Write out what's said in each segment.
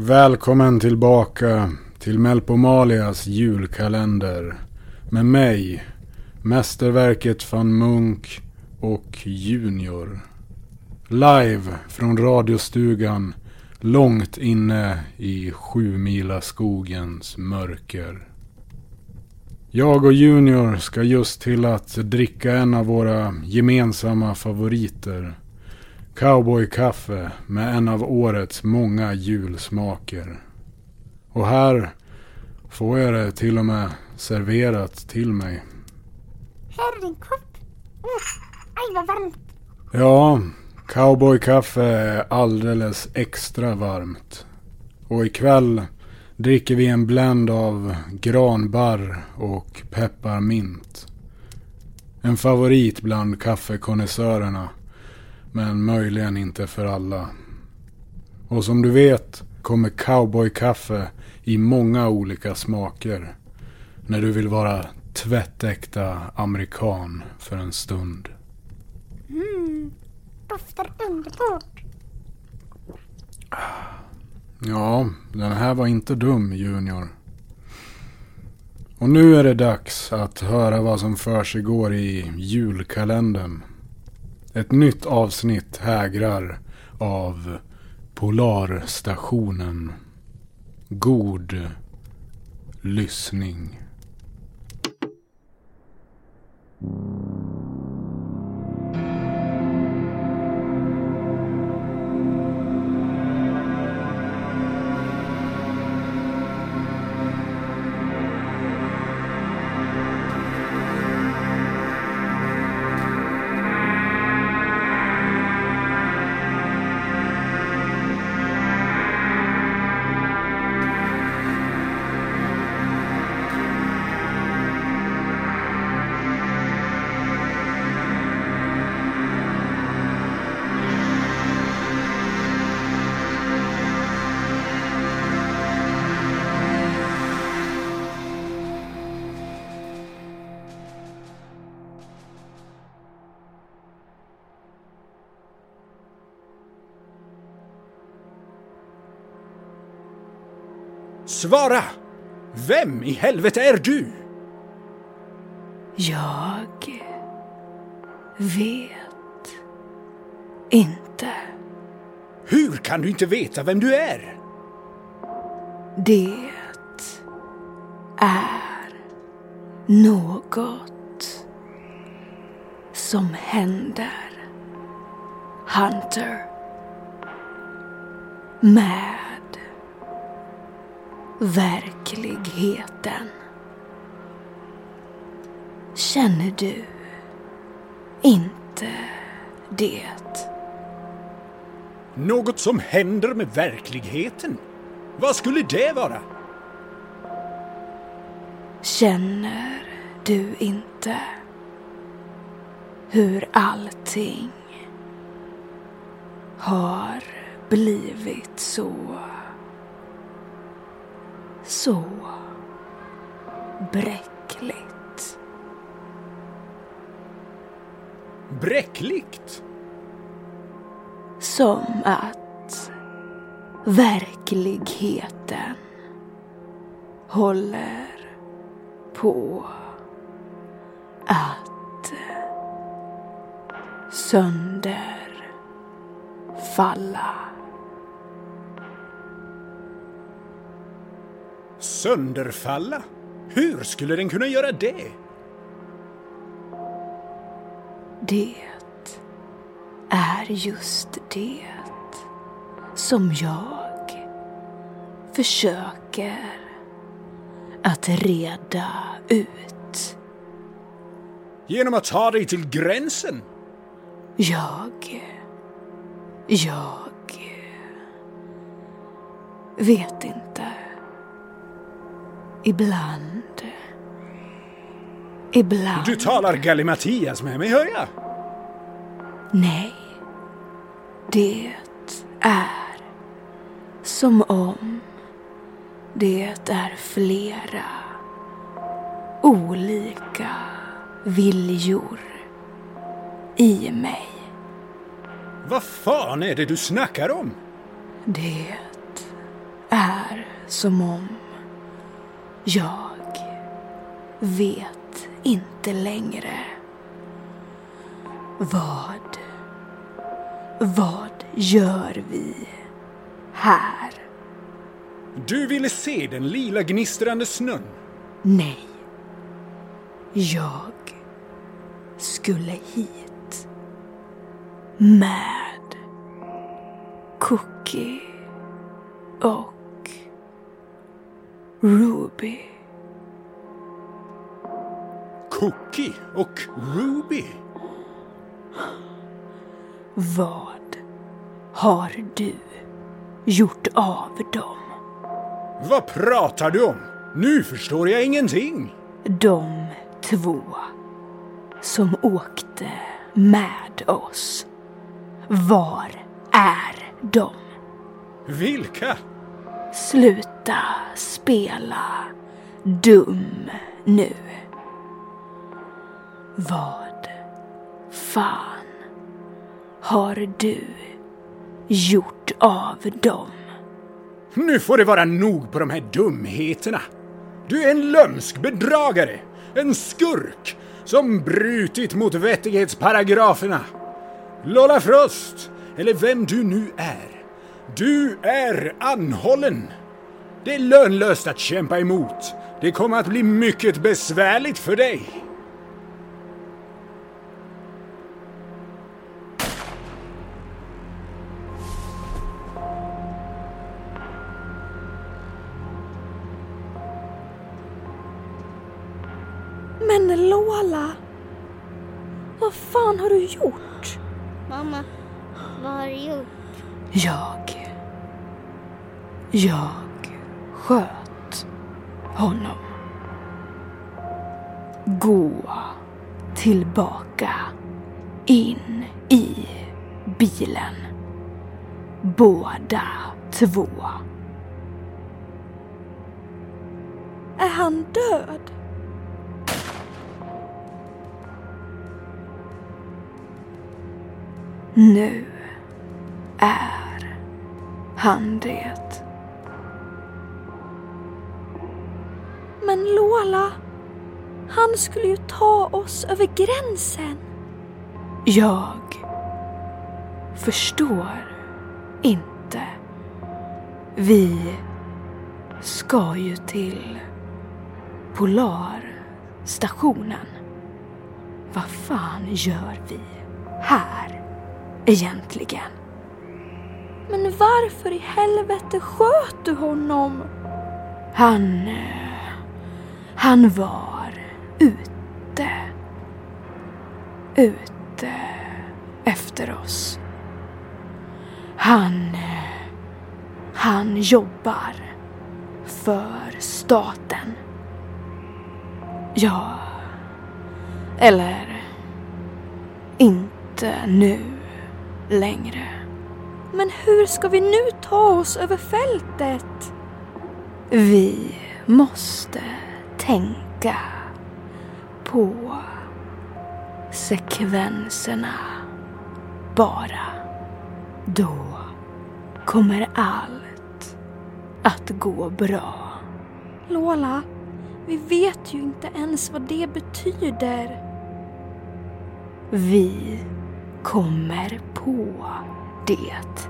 Välkommen tillbaka till Melpomalias julkalender. Med mig, mästerverket van Munk och Junior. Live från radiostugan långt inne i Sjumila skogens mörker. Jag och Junior ska just till att dricka en av våra gemensamma favoriter. Cowboykaffe med en av årets många julsmaker. Och här får jag det till och med serverat till mig. Här är din kopp. Mm. Aj, vad varmt. Ja, cowboykaffe är alldeles extra varmt. Och ikväll dricker vi en blend av granbarr och pepparmint. En favorit bland kaffekonnässörerna. Men möjligen inte för alla. Och som du vet kommer cowboykaffe i många olika smaker. När du vill vara tvättäkta amerikan för en stund. Mm. Doftar underbart. Ja, den här var inte dum Junior. Och nu är det dags att höra vad som för i julkalendern. Ett nytt avsnitt hägrar av Polarstationen. God lyssning. Svara! Vem i helvete är du? Jag vet inte. Hur kan du inte veta vem du är? Det är något som händer Hunter med verkligheten. Känner du inte det? Något som händer med verkligheten? Vad skulle det vara? Känner du inte hur allting har blivit så så bräckligt. Bräckligt? Som att verkligheten håller på att sönderfalla. Sönderfalla? Hur skulle den kunna göra det? Det är just det som jag försöker att reda ut. Genom att ta dig till gränsen? Jag... Jag... vet inte. Ibland. Ibland. Du talar gallimatias med mig, hör jag. Nej. Det är som om det är flera olika viljor i mig. Vad fan är det du snackar om? Det är som om jag vet inte längre vad, vad gör vi här? Du ville se den lila gnistrande snön. Nej. Jag skulle hit med Cookie och Ruby. Cookie och Ruby. Vad har du gjort av dem? Vad pratar du om? Nu förstår jag ingenting. De två som åkte med oss. Var är de? Vilka? Sluta spela dum nu. Vad fan har du gjort av dem? Nu får det vara nog på de här dumheterna. Du är en lömsk bedragare, en skurk som brutit mot vettighetsparagraferna. Lola Frost, eller vem du nu är. Du är anhållen. Det är lönlöst att kämpa emot. Det kommer att bli mycket besvärligt för dig. Men Lola, vad fan har du gjort? Mamma, vad har du gjort? Jag... Jag sköt honom. Gå tillbaka in i bilen. Båda två. Är han död? Nu är han det. Men Lola, han skulle ju ta oss över gränsen. Jag förstår inte. Vi ska ju till Polarstationen. Vad fan gör vi här egentligen? Men varför i helvete sköt du honom? Han... Han var ute. Ute efter oss. Han... Han jobbar för staten. Ja... Eller... Inte nu längre. Men hur ska vi nu ta oss över fältet? Vi måste tänka på sekvenserna bara. Då kommer allt att gå bra. Lola, vi vet ju inte ens vad det betyder. Vi kommer på det.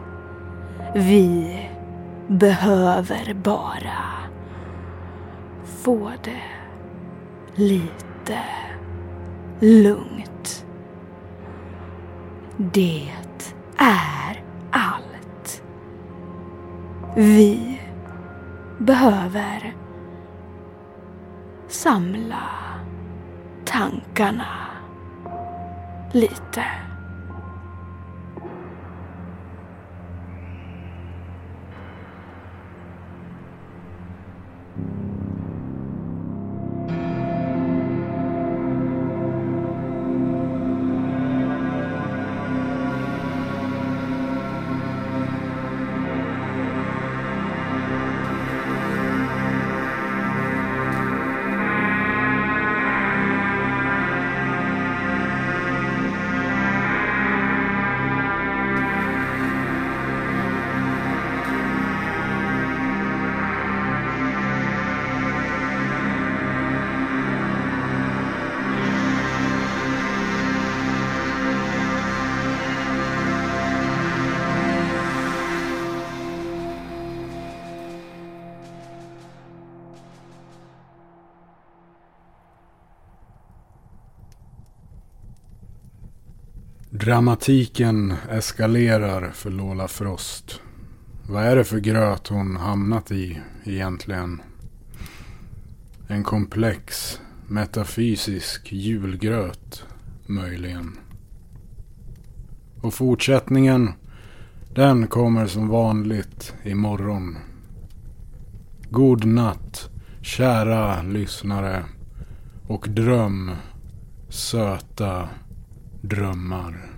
Vi behöver bara få det lite lugnt. Det är allt. Vi behöver samla tankarna lite. Dramatiken eskalerar för Lola Frost. Vad är det för gröt hon hamnat i egentligen? En komplex, metafysisk julgröt, möjligen. Och fortsättningen, den kommer som vanligt imorgon. God natt, kära lyssnare. Och dröm söta drömmar.